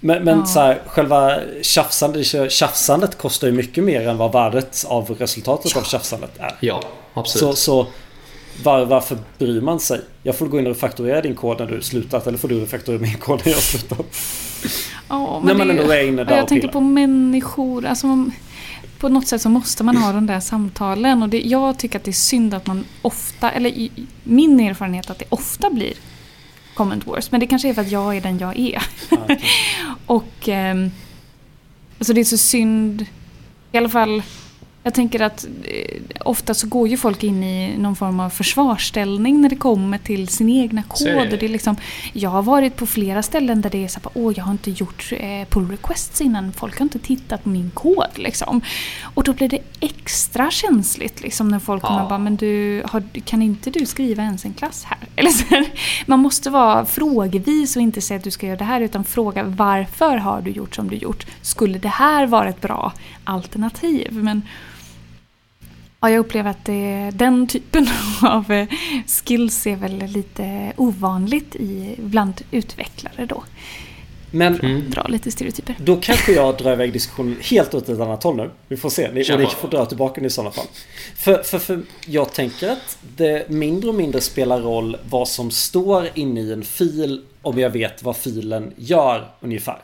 Men, men ja. så här, själva tjafsandet, tjafsandet kostar ju mycket mer än vad värdet av resultatet ja. av tjafsandet är. Ja, absolut. Så, så var, varför bryr man sig? Jag får gå in och refaktorera din kod när du slutat eller får du refaktorera min kod när jag slutat. Men när man ändå är inne där Jag tänker på människor. Alltså, på något sätt så måste man ha de där samtalen. Och det, jag tycker att det är synd att man ofta, eller min erfarenhet att det ofta blir comment wars. Men det kanske är för att jag är den jag är. Okay. *laughs* och eh, alltså det är så synd, i alla fall jag tänker att eh, ofta så går ju folk in i någon form av försvarsställning när det kommer till sin egna kod. Det. det är liksom, jag har varit på flera ställen där det är så att åh jag har inte gjort eh, pull requests innan, folk har inte tittat på min kod. Liksom. Och då blir det extra känsligt liksom, när folk ja. kommer och bara, men du, har, kan inte du skriva ens en klass här? *laughs* Eller så, man måste vara frågevis och inte säga att du ska göra det här utan fråga varför har du gjort som du gjort? Skulle det här vara ett bra alternativ? Men, Ja, jag upplever att det, den typen *laughs* av eh, skills är väl lite ovanligt i, bland utvecklare då. Men mm. dra lite stereotyper. Då kanske jag drar iväg diskussionen helt åt ett annat håll nu. Vi får se. Ni, ni får dra tillbaka den i sådana fall. För, för, för jag tänker att det mindre och mindre spelar roll vad som står inne i en fil om jag vet vad filen gör ungefär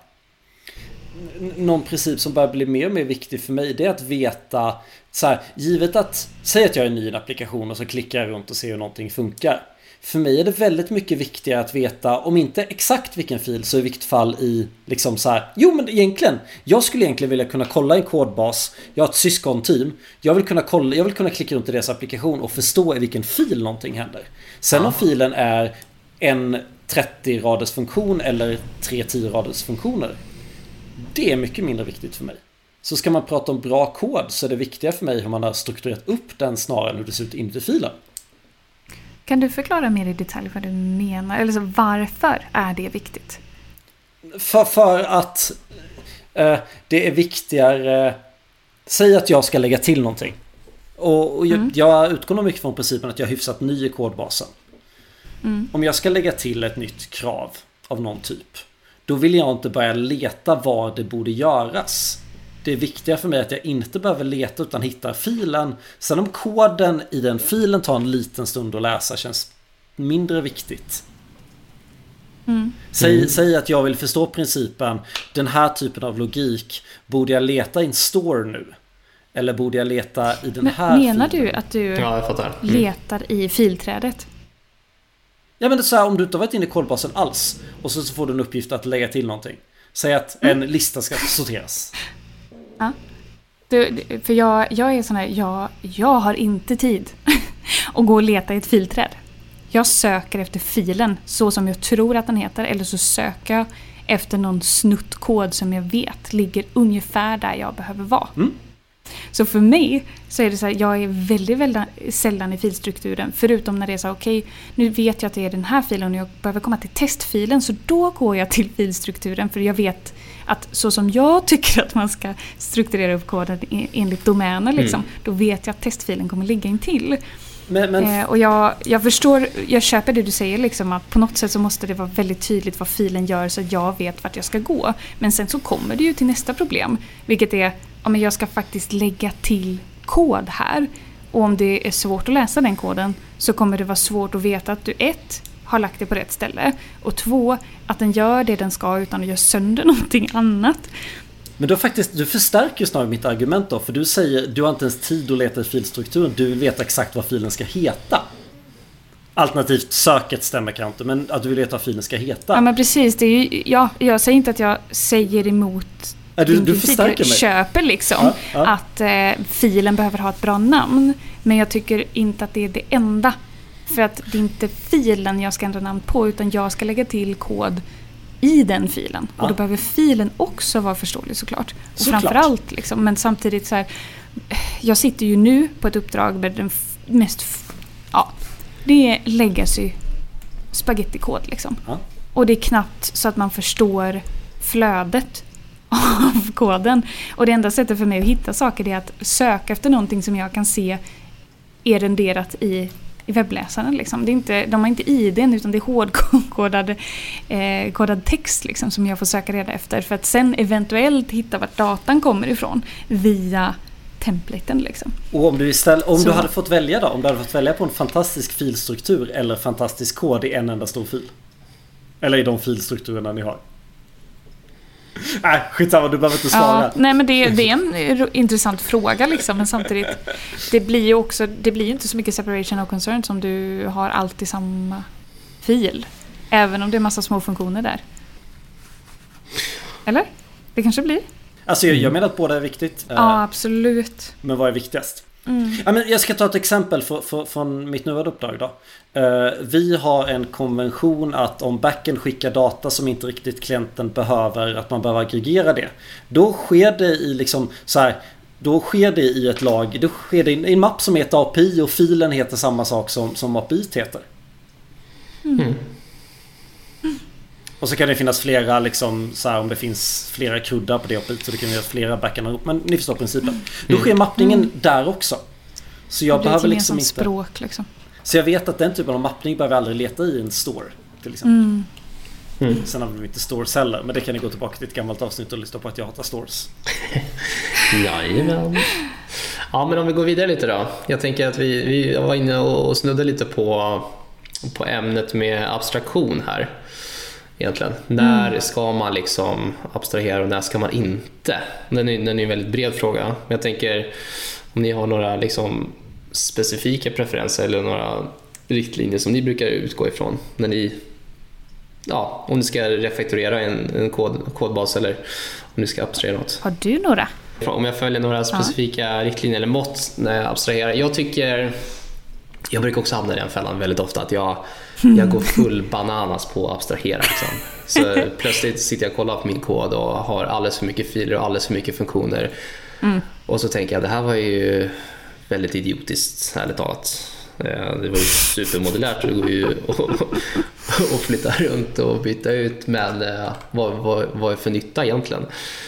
någon princip som börjar bli mer och mer viktig för mig det är att veta så här, givet att säg att jag är ny i en applikation och så klickar jag runt och ser hur någonting funkar. För mig är det väldigt mycket viktigare att veta, om inte exakt vilken fil så i vilket fall i liksom så här, Jo men egentligen, jag skulle egentligen vilja kunna kolla en kodbas. Jag har ett syskonteam. Jag vill kunna kolla, jag vill kunna klicka runt i deras applikation och förstå i vilken fil någonting händer. Sen om filen är en 30 raders funktion eller tre 10 raders funktioner det är mycket mindre viktigt för mig. Så ska man prata om bra kod så är det viktiga för mig hur man har strukturerat upp den snarare än hur det ser ut inuti filen. Kan du förklara mer i detalj vad du menar? Eller så varför är det viktigt? För, för att eh, det är viktigare... Säg att jag ska lägga till någonting. Och, och mm. jag, utgår nog mycket från principen att jag är hyfsat ny i kodbasen. Mm. Om jag ska lägga till ett nytt krav av någon typ. Då vill jag inte börja leta var det borde göras. Det är viktiga för mig att jag inte behöver leta utan hittar filen. Sen om koden i den filen tar en liten stund att läsa känns mindre viktigt. Mm. Säg, mm. säg, att jag vill förstå principen Den här typen av logik Borde jag leta i en store nu? Eller borde jag leta i den Men här Menar filen? du att du ja, mm. letar i filträdet? Ja men det är så här, om du inte har varit inne i kodbasen alls och så får du en uppgift att lägga till någonting. Säg att en mm. lista ska sorteras. Ja. Du, för jag, jag är sån här, jag, jag har inte tid *laughs* att gå och leta i ett filträd. Jag söker efter filen så som jag tror att den heter eller så söker jag efter någon snuttkod som jag vet ligger ungefär där jag behöver vara. Mm. Så för mig så är det så här, jag är väldigt, väldigt sällan i filstrukturen. Förutom när det är så okej, okay, nu vet jag att det är den här filen och jag behöver komma till testfilen. Så då går jag till filstrukturen för jag vet att så som jag tycker att man ska strukturera upp koden enligt domäner, liksom, mm. då vet jag att testfilen kommer ligga intill. Men, men... Eh, och jag, jag förstår, jag köper det du säger liksom att på något sätt så måste det vara väldigt tydligt vad filen gör så att jag vet vart jag ska gå. Men sen så kommer det ju till nästa problem. Vilket är, om jag ska faktiskt lägga till kod här. Och om det är svårt att läsa den koden så kommer det vara svårt att veta att du ett har lagt det på rätt ställe. Och två, att den gör det den ska utan att göra sönder *laughs* någonting annat. Men då faktiskt, du förstärker snarare mitt argument då. För du säger, du har inte ens tid att leta i filstrukturen. Du vill veta exakt vad filen ska heta. Alternativt söket stämmer kanske inte, men att du vill veta vad filen ska heta. Ja men precis, det är ju, ja, jag säger inte att jag säger emot ja, du, du förstärker mig. köper liksom ja, ja. att eh, filen behöver ha ett bra namn. Men jag tycker inte att det är det enda. För att det är inte filen jag ska ändra namn på utan jag ska lägga till kod i den filen. Och då behöver filen också vara förståelig såklart. Och såklart. framförallt liksom, men samtidigt så här, Jag sitter ju nu på ett uppdrag med den mest... Ja, det är legacy spagettikod liksom. Och det är knappt så att man förstår flödet av koden. Och det enda sättet för mig att hitta saker är att söka efter någonting som jag kan se är renderat i i webbläsaren. Liksom. Det är inte, de har inte IDn utan det är hårdkodad eh, kodad text liksom, som jag får söka reda efter för att sen eventuellt hitta vart datan kommer ifrån via templaten. Liksom. Och om, du, istället, om du hade fått välja då? Om du hade fått välja på en fantastisk filstruktur eller fantastisk kod i en enda stor fil? Eller i de filstrukturerna ni har? *laughs* Nej, skitsamma, du behöver inte svara. Ja, nej, men det, det, är en intressant fråga liksom, men samtidigt. Det blir ju också, det blir inte så mycket separation of concern som du har alltid samma fil. Även om det är massa små funktioner där. Eller? Det kanske blir? Alltså jag, jag menar att båda är viktigt. Ja, eh, absolut. Men vad är viktigast? Mm. Ja, men jag ska ta ett exempel för, för, från mitt nuvarande uppdrag. Då. Uh, vi har en konvention att om backen skickar data som inte riktigt klienten behöver, att man behöver aggregera det. Då sker det i liksom så här, då sker det i ett lag, då sker det i en mapp som heter API och filen heter samma sak som, som API heter. Mm. Mm. Och så kan det finnas flera liksom så här, om det finns flera kuddar på det hoppet så det kan finnas flera backarna ihop. Men ni förstår principen. Mm. Då sker mappningen mm. där också. Så jag behöver liksom inte... språk liksom. Så jag vet att den typen av mappning behöver jag aldrig leta i en store. Till exempel. Mm. Mm. Sen har vi inte stores heller. Men det kan ni gå tillbaka till ett gammalt avsnitt och lyssna på att jag hatar stores. *laughs* Jajamän. Ja men om vi går vidare lite då. Jag tänker att vi, vi var inne och snuddade lite på, på ämnet med abstraktion här egentligen. När mm. ska man liksom abstrahera och när ska man inte? Den är, den är en väldigt bred fråga. Men jag tänker om ni har några liksom specifika preferenser eller några riktlinjer som ni brukar utgå ifrån när ni ja, om ni ska refaktorera en, en kod, kodbas eller om ni ska abstrahera något. Har du några? Om jag följer några specifika ja. riktlinjer eller mått när jag abstraherar. Jag tycker jag brukar också hamna i den fällan väldigt ofta att jag, jag går full bananas på att abstrahera. Liksom. Så *laughs* plötsligt sitter jag och kollar på min kod och har alldeles för mycket filer och alldeles för mycket funktioner. Mm. Och så tänker jag det här var ju väldigt idiotiskt, ärligt talat. Eh, det var ju supermodulärt, det går ju att *laughs* flytta runt och byta ut men eh, vad, vad, vad är för nytta egentligen?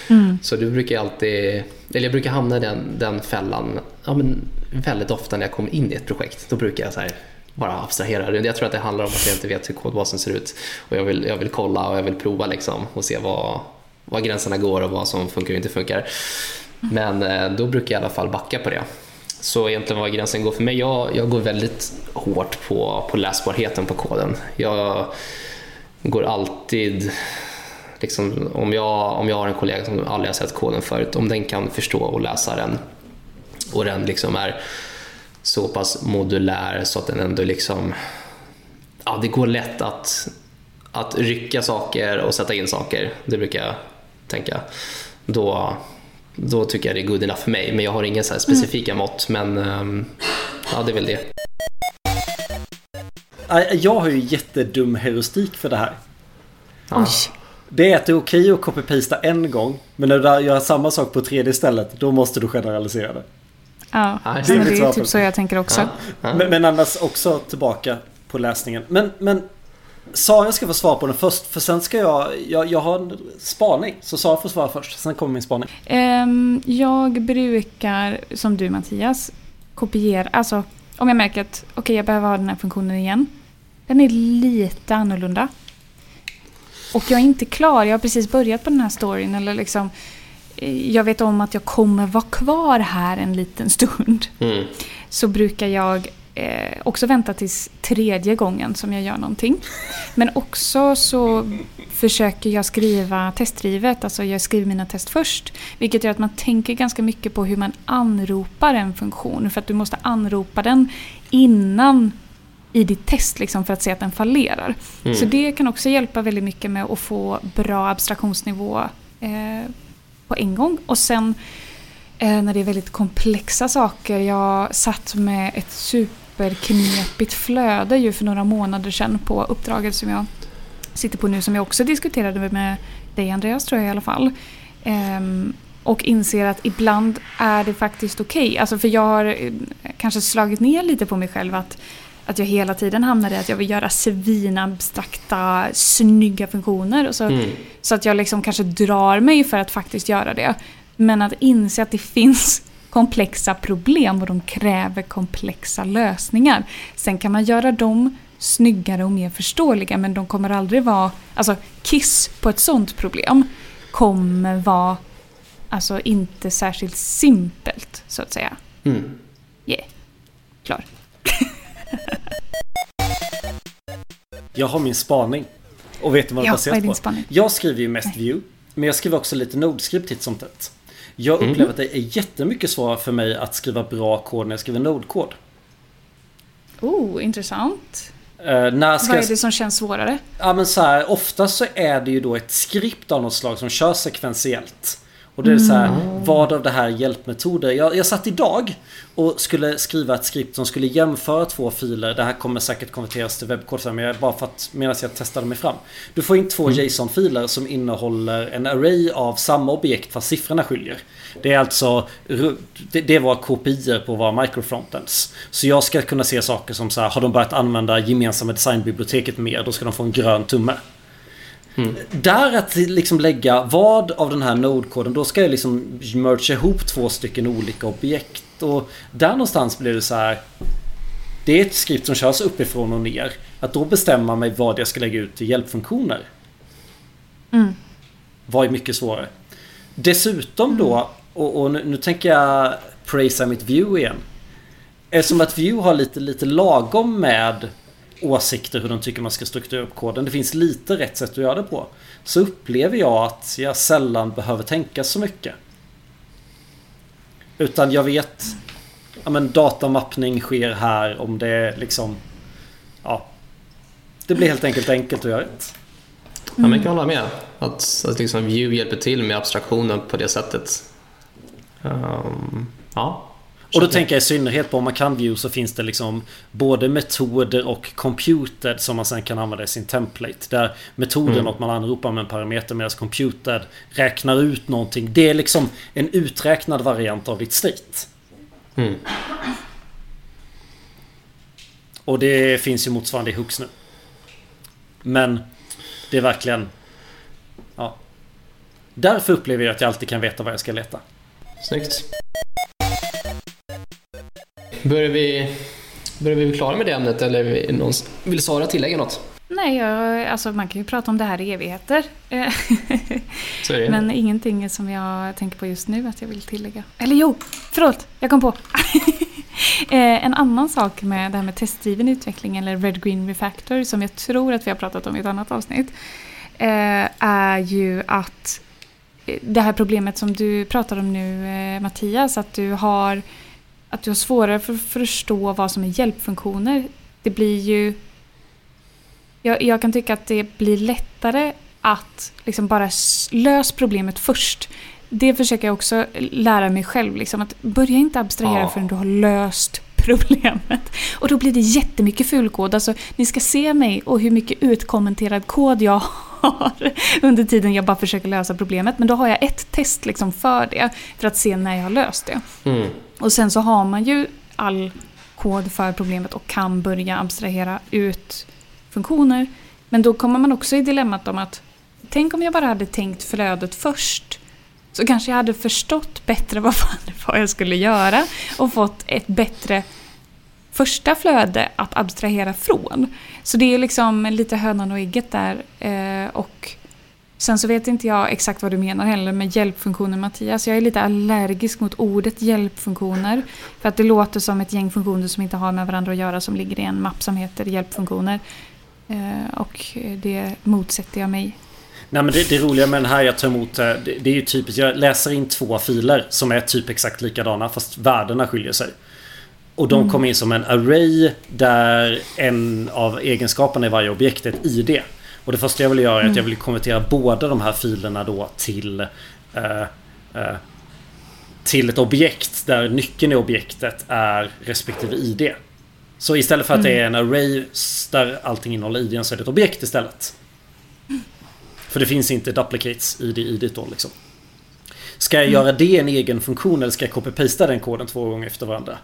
Mm. Så du brukar alltid, eller jag brukar hamna i den, den fällan ja, men väldigt ofta när jag kommer in i ett projekt. Då brukar jag så här, bara abstrahera. Jag tror att det handlar om att jag inte vet hur kodbasen ser ut och jag vill, jag vill kolla och jag vill prova liksom och se vad, vad gränserna går och vad som funkar och inte funkar. Men eh, då brukar jag i alla fall backa på det. Så egentligen var gränsen går för mig, jag, jag går väldigt hårt på, på läsbarheten på koden. Jag går alltid, liksom, om, jag, om jag har en kollega som aldrig har sett koden förut, om den kan förstå och läsa den och den liksom är så pass modulär så att den ändå liksom, ja det går lätt att, att rycka saker och sätta in saker, det brukar jag tänka. Då, då tycker jag det är good enough för mig. Men jag har inga så specifika mm. mått. Men um, ja, det är väl det. Jag har ju jättedum heuristik för det här. Ja. Det är att det är okej att copy-pasta en gång. Men när du gör samma sak på tredje stället, då måste du generalisera det. Ja, det är, det är typ så jag tänker också. Ja. Ja. Men, men annars också tillbaka på läsningen. Men, men Sara ska få svara på den först för sen ska jag, jag, jag har en spaning. Så Sara får svara först, sen kommer min spaning. Um, jag brukar, som du Mattias, kopiera, alltså om jag märker att okej, okay, jag behöver ha den här funktionen igen. Den är lite annorlunda. Och jag är inte klar, jag har precis börjat på den här storyn eller liksom eh, jag vet om att jag kommer vara kvar här en liten stund. Mm. Så brukar jag eh, också vänta tills tredje gången som jag gör någonting. Men också så försöker jag skriva testdrivet, alltså jag skriver mina test först. Vilket gör att man tänker ganska mycket på hur man anropar en funktion. För att du måste anropa den innan i ditt test liksom, för att se att den fallerar. Mm. Så det kan också hjälpa väldigt mycket med att få bra abstraktionsnivå eh, på en gång. Och sen eh, när det är väldigt komplexa saker. Jag satt med ett superknepigt flöde ju för några månader sedan på uppdraget som jag sitter på nu som jag också diskuterade med dig Andreas tror jag i alla fall. Ehm, och inser att ibland är det faktiskt okej. Okay. Alltså för jag har eh, kanske slagit ner lite på mig själv att, att jag hela tiden hamnar i att jag vill göra svinabstrakta, snygga funktioner. Och så, mm. så att jag liksom kanske drar mig för att faktiskt göra det. Men att inse att det finns komplexa problem och de kräver komplexa lösningar. Sen kan man göra dem snyggare och mer förståeliga men de kommer aldrig vara... Alltså Kiss på ett sånt problem kommer vara alltså inte särskilt simpelt så att säga. Mm. Yeah. Klar. *laughs* jag har min spaning. Och vet du vad det ja, baseras på? Spaning? Jag skriver ju mest Nej. view. Men jag skriver också lite Node-skript titt som tätt. Jag upplever mm. att det är jättemycket svårare för mig att skriva bra kod när jag skriver Node-kod. Oh, intressant. Uh, när ska Vad är det som känns svårare? Ja men så här, ofta så är det ju då ett skript av något slag som kör sekventiellt. Och det är så här, mm. vad av det här hjälpmetoder? Jag, jag satt idag och skulle skriva ett skript som skulle jämföra två filer. Det här kommer säkert konverteras till webbkod men jag, bara för att medan jag testade mig fram. Du får in två mm. JSON-filer som innehåller en array av samma objekt fast siffrorna skiljer. Det är alltså det, det var kopior på våra microfrontends. Så jag ska kunna se saker som så här, har de börjat använda gemensamma designbiblioteket mer, då ska de få en grön tumme. Mm. Där att liksom lägga vad av den här Node-koden, då ska jag liksom merge ihop två stycken olika objekt. Och där någonstans blir det så här. Det är ett skript som körs uppifrån och ner. Att då bestämma mig vad jag ska lägga ut till hjälpfunktioner. Mm. Var ju mycket svårare. Dessutom då, mm. och, och nu, nu, tänker jag praisa mitt view igen. Eftersom att view har lite, lite lagom med åsikter hur de tycker man ska strukturera upp koden. Det finns lite rätt sätt att göra det på. Så upplever jag att jag sällan behöver tänka så mycket. Utan jag vet ja, men datamappning sker här om det är liksom Ja Det blir helt enkelt enkelt att göra rätt. Ja, men jag kan hålla med. Att, att liksom Vue hjälper till med abstraktionen på det sättet. Um, ja, och då tänker jag i synnerhet på om man kan view så finns det liksom både metoder och computer som man sen kan använda i sin template. Där metoden mm. något man anropar med en parameter medan computer räknar ut någonting. Det är liksom en uträknad variant av ditt state. Mm. Och det finns ju motsvarande i Hooks nu. Men det är verkligen... Ja. Därför upplever jag att jag alltid kan veta vad jag ska leta. Snyggt. Börjar vi, börjar vi bli klara med det ämnet eller någon, vill Sara tillägga något? Nej, jag, alltså man kan ju prata om det här i evigheter. *laughs* Men ingenting som jag tänker på just nu att jag vill tillägga. Eller jo, förlåt, jag kom på. *laughs* Eh, en annan sak med det här med testdriven utveckling eller Red Green Refactor som jag tror att vi har pratat om i ett annat avsnitt. Eh, är ju att eh, det här problemet som du pratar om nu Mattias, att du har att du har svårare för att förstå vad som är hjälpfunktioner. Det blir ju... Jag, jag kan tycka att det blir lättare att liksom bara lösa problemet först. Det försöker jag också lära mig själv. Liksom, att börja inte abstrahera ja. förrän du har löst *laughs* problemet. Och då blir det jättemycket fulkod. Alltså, ni ska se mig och hur mycket utkommenterad kod jag har *laughs* under tiden jag bara försöker lösa problemet. Men då har jag ett test liksom för det, för att se när jag har löst det. Mm. Och sen så har man ju all kod för problemet och kan börja abstrahera ut funktioner. Men då kommer man också i dilemmat om att tänk om jag bara hade tänkt flödet först. Så kanske jag hade förstått bättre *laughs* vad fan det var jag skulle göra och fått ett bättre första flöde att abstrahera från. Så det är liksom lite hönan och ägget där. Eh, och sen så vet inte jag exakt vad du menar heller med hjälpfunktioner Mattias. Jag är lite allergisk mot ordet hjälpfunktioner. För att det låter som ett gäng funktioner som inte har med varandra att göra som ligger i en mapp som heter hjälpfunktioner. Eh, och det motsätter jag mig Nej men det, det roliga med den här jag tar emot det, det är ju typiskt. Jag läser in två filer som är typ exakt likadana fast värdena skiljer sig. Och de mm. kommer in som en array där en av egenskaperna i varje objekt är ett ID. Och det första jag vill göra är att jag mm. vill konvertera båda de här filerna då till uh, uh, till ett objekt där nyckeln i objektet är respektive ID. Så istället för att det är en array där allting innehåller ID så är det ett objekt istället. För det finns inte duplicates i det idet då liksom. Ska jag mm. göra det en egen funktion eller ska jag copy-pasta den koden två gånger efter varandra?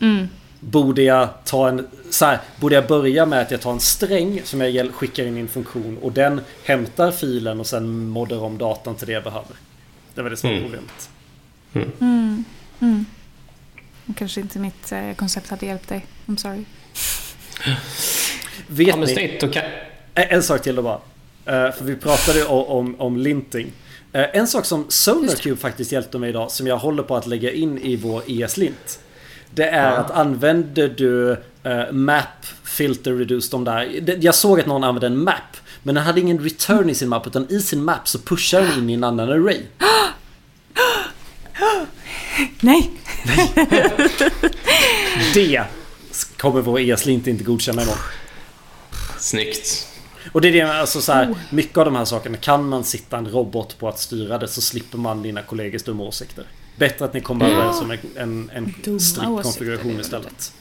Mm. Borde jag ta en... Så här, borde jag börja med att jag tar en sträng som jag skickar in i en funktion och den hämtar filen och sen moddar om datan till det jag behöver? Det var det som var mm. problemet. Mm. Mm. mm. Kanske inte mitt eh, koncept hade hjälpt dig. I'm sorry. Vet ja, ni... Okay. En sak till då bara. Uh, för vi pratade om, om, om linting. Uh, en sak som SonarCube faktiskt hjälpte mig idag som jag håller på att lägga in i vår ES-lint. Det är ja. att använder du uh, map, filter, reduce de där. Jag såg att någon använde en map. Men den hade ingen return i sin map utan i sin map så pushar den in i en annan array. *gasps* Nej! *laughs* det kommer vår ES-lint inte godkänna imorgon. Snyggt. Och det är det, alltså så här, oh. mycket av de här sakerna. Kan man sitta en robot på att styra det så slipper man dina kollegors dumma åsikter. Bättre att ni kommer överens om en, en, en strikt konfiguration istället.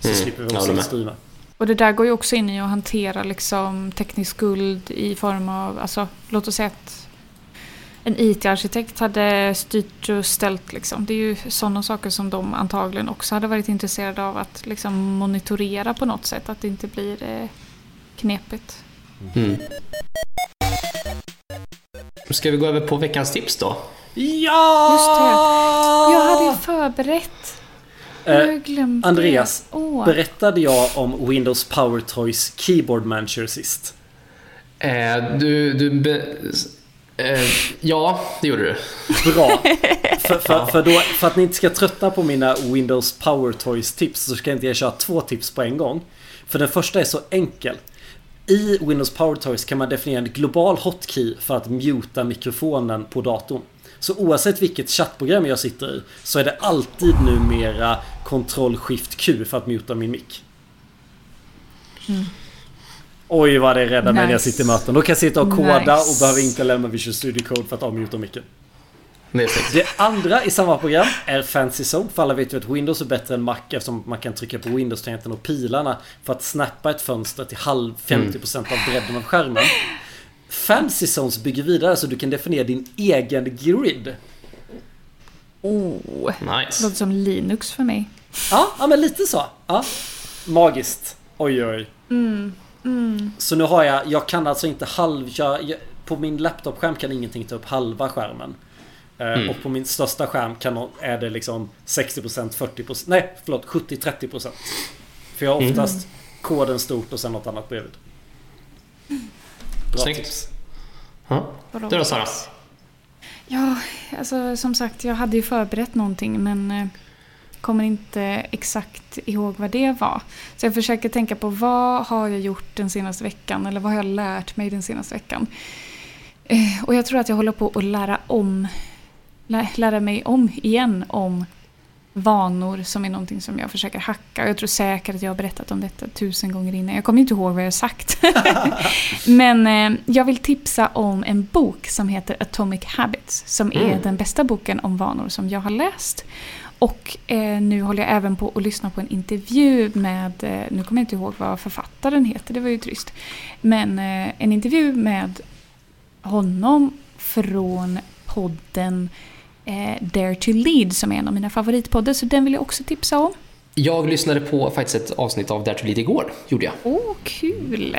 Så mm. slipper vi också styra. Och det där går ju också in i att hantera liksom teknisk skuld i form av, alltså låt oss säga att en IT-arkitekt hade styrt och ställt. Liksom. Det är ju sådana saker som de antagligen också hade varit intresserade av att liksom monitorera på något sätt. Att det inte blir eh, knepigt. Mm. Ska vi gå över på veckans tips då? Ja! Just det. Jag hade ju förberett. Jag glömde. Andreas, oh. berättade jag om Windows Power Toys Keyboard Manager sist? Eh, du... du be, eh, ja, det gjorde du. Bra. *laughs* För, för, för, då, för att ni inte ska tröttna på mina Windows Power Toys tips så ska inte jag köra två tips på en gång. För den första är så enkel. I Windows Power Toys kan man definiera en global hotkey för att muta mikrofonen på datorn. Så oavsett vilket chattprogram jag sitter i så är det alltid numera Ctrl Shift Q för att muta min mick. Mm. Oj vad det räddar nice. mig när jag sitter i möten. Då kan jag sitta och koda nice. och behöver inte lämna Visual Studio Code för att avmuta micken. Det andra i samma program är Fancy Zone. För alla vet ju att Windows är bättre än Mac eftersom man kan trycka på Windows-tangenten och pilarna för att snappa ett fönster till halv 50% av bredden av skärmen. Fancy Zones bygger vidare så du kan definiera din egen grid. Oh, nice. låter som Linux för mig. Ja, ja men lite så. Ja. Magiskt. Oj, oj. Mm, mm. Så nu har jag, jag kan alltså inte halv... Jag, på min laptop-skärm kan ingenting ta upp halva skärmen. Eh, mm. Och på min största skärm kan, är det liksom 60% 40% Nej förlåt 70-30% För jag har mm. oftast mm. koden stort och sen något annat bredvid Bra Snyggt. tips ja. Du då Sara? Ja, alltså som sagt jag hade ju förberett någonting men eh, kommer inte exakt ihåg vad det var. Så jag försöker tänka på vad har jag gjort den senaste veckan eller vad har jag lärt mig den senaste veckan. Eh, och jag tror att jag håller på att lära om lära mig om igen om vanor som är någonting som jag försöker hacka. Jag tror säkert att jag har berättat om detta tusen gånger innan. Jag kommer inte ihåg vad jag har sagt. *laughs* Men eh, jag vill tipsa om en bok som heter Atomic Habits. Som är mm. den bästa boken om vanor som jag har läst. Och eh, nu håller jag även på att lyssna på en intervju med, eh, nu kommer jag inte ihåg vad författaren heter, det var ju trist. Men eh, en intervju med honom från podden eh, Dare to Lead som är en av mina favoritpoddar, så den vill jag också tipsa om. Jag lyssnade på faktiskt ett avsnitt av Dare to Lead igår, gjorde jag. Åh, oh, kul!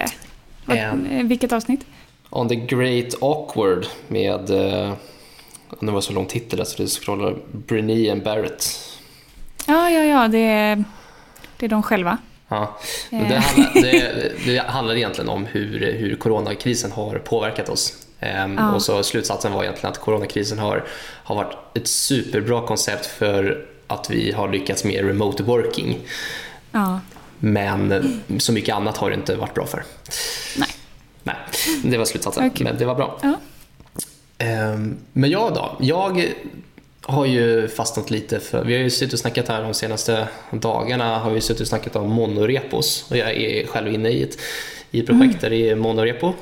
Um, vilket avsnitt? On the Great Awkward med, uh, det var så lång titel så det scrollar, Brene and Barrett. Ja, ja, ja, det är Det är de själva. Ja, det, handlar, det, *laughs* det handlar egentligen om hur, hur coronakrisen har påverkat oss. Ehm, ja. Och så slutsatsen var egentligen att coronakrisen har, har varit ett superbra koncept för att vi har lyckats med remote working. Ja. Men så mycket annat har det inte varit bra för. Nej. Nej, det var slutsatsen. Okay. Men det var bra. Ja. Ehm, men jag då? Jag har ju fastnat lite för, vi har ju suttit och snackat här de senaste dagarna, har vi suttit och snackat om monorepos och jag är själv inne i ett, i projekt mm. där det är monorepo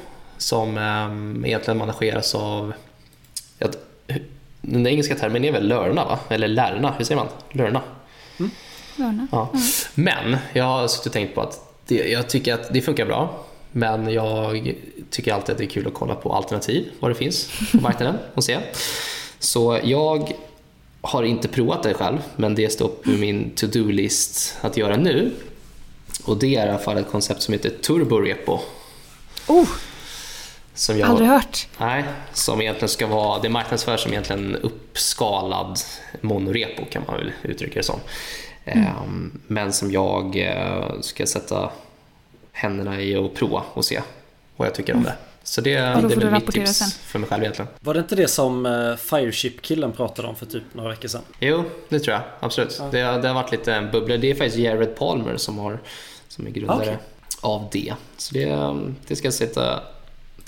som um, egentligen manageras av, ja, den engelska termen är väl Lörna va? Eller Lärna, hur säger man? Lörna? Mm. Lörna. Ja. Mm. Men jag har suttit och tänkt på att det, jag tycker att det funkar bra men jag tycker alltid att det är kul att kolla på alternativ, vad det finns på *laughs* marknaden och se. Så jag har inte provat det själv, men det står på min to-do-list att göra nu. Och det är i alla fall ett koncept som heter Turbo Repo. Oh! Som jag, Aldrig hört. Nej, som egentligen ska vara, det marknadsförs som egentligen uppskalad monorepo kan man väl uttrycka det som. Mm. Um, men som jag uh, ska sätta händerna i och prova och se vad jag tycker om det. Så det, då det är mitt tips sen. för mig själv egentligen. Var det inte det som uh, Fireship-killen pratade om för typ några veckor sedan? Jo, det tror jag. Absolut. Ja. Det, det, har varit lite en bubbla. Det är faktiskt Jared Palmer som, har, som är grundare okay. av det. Så det, det ska jag sätta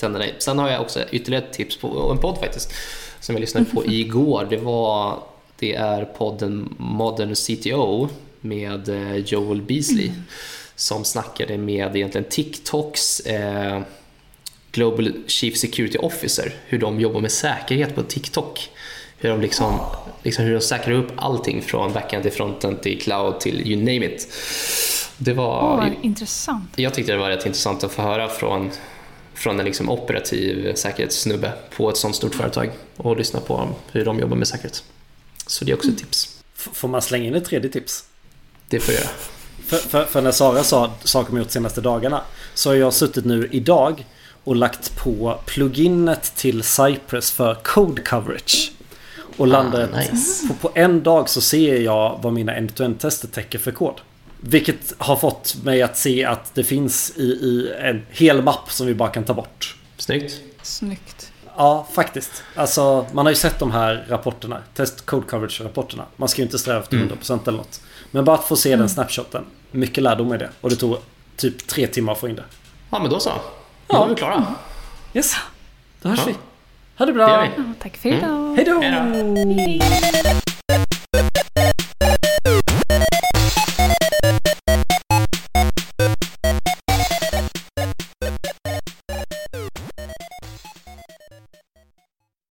tänderna i. Sen har jag också ytterligare ett tips på en podd faktiskt. Som jag lyssnade på *laughs* igår. Det, var, det är podden Modern CTO med eh, Joel Beasley. Mm. Som snackade med egentligen TikToks eh, Global Chief Security Officer, hur de jobbar med säkerhet på TikTok. Hur de, liksom, liksom hur de säkrar upp allting från backend till fronten till cloud till you name it. Det var... Oh, intressant. Jag tyckte det var rätt intressant att få höra från, från en liksom operativ säkerhetssnubbe på ett sånt stort företag och lyssna på hur de jobbar med säkerhet. Så det är också ett tips. Får man slänga in ett tredje tips? Det får jag göra. För, för, för, när Sara sa saker man gjort senaste dagarna så har jag suttit nu idag och lagt på pluginet till Cypress för Code Coverage. Och landar ah, nice. på, på, en dag så ser jag vad mina end-to-end tester täcker för kod. Vilket har fått mig att se att det finns i, i en hel mapp som vi bara kan ta bort. Snyggt. Snyggt. Ja, faktiskt. Alltså, man har ju sett de här rapporterna. Test Code Coverage-rapporterna. Man ska ju inte sträva efter 100% mm. eller något. Men bara att få se mm. den snapshoten. Mycket lärdom i det. Och det tog typ tre timmar att få in det. Ja, men då så. Då ja. är vi klara. Yes. Då hörs ja. vi. Ha det bra. Det ja, tack för idag. Mm. Hej då.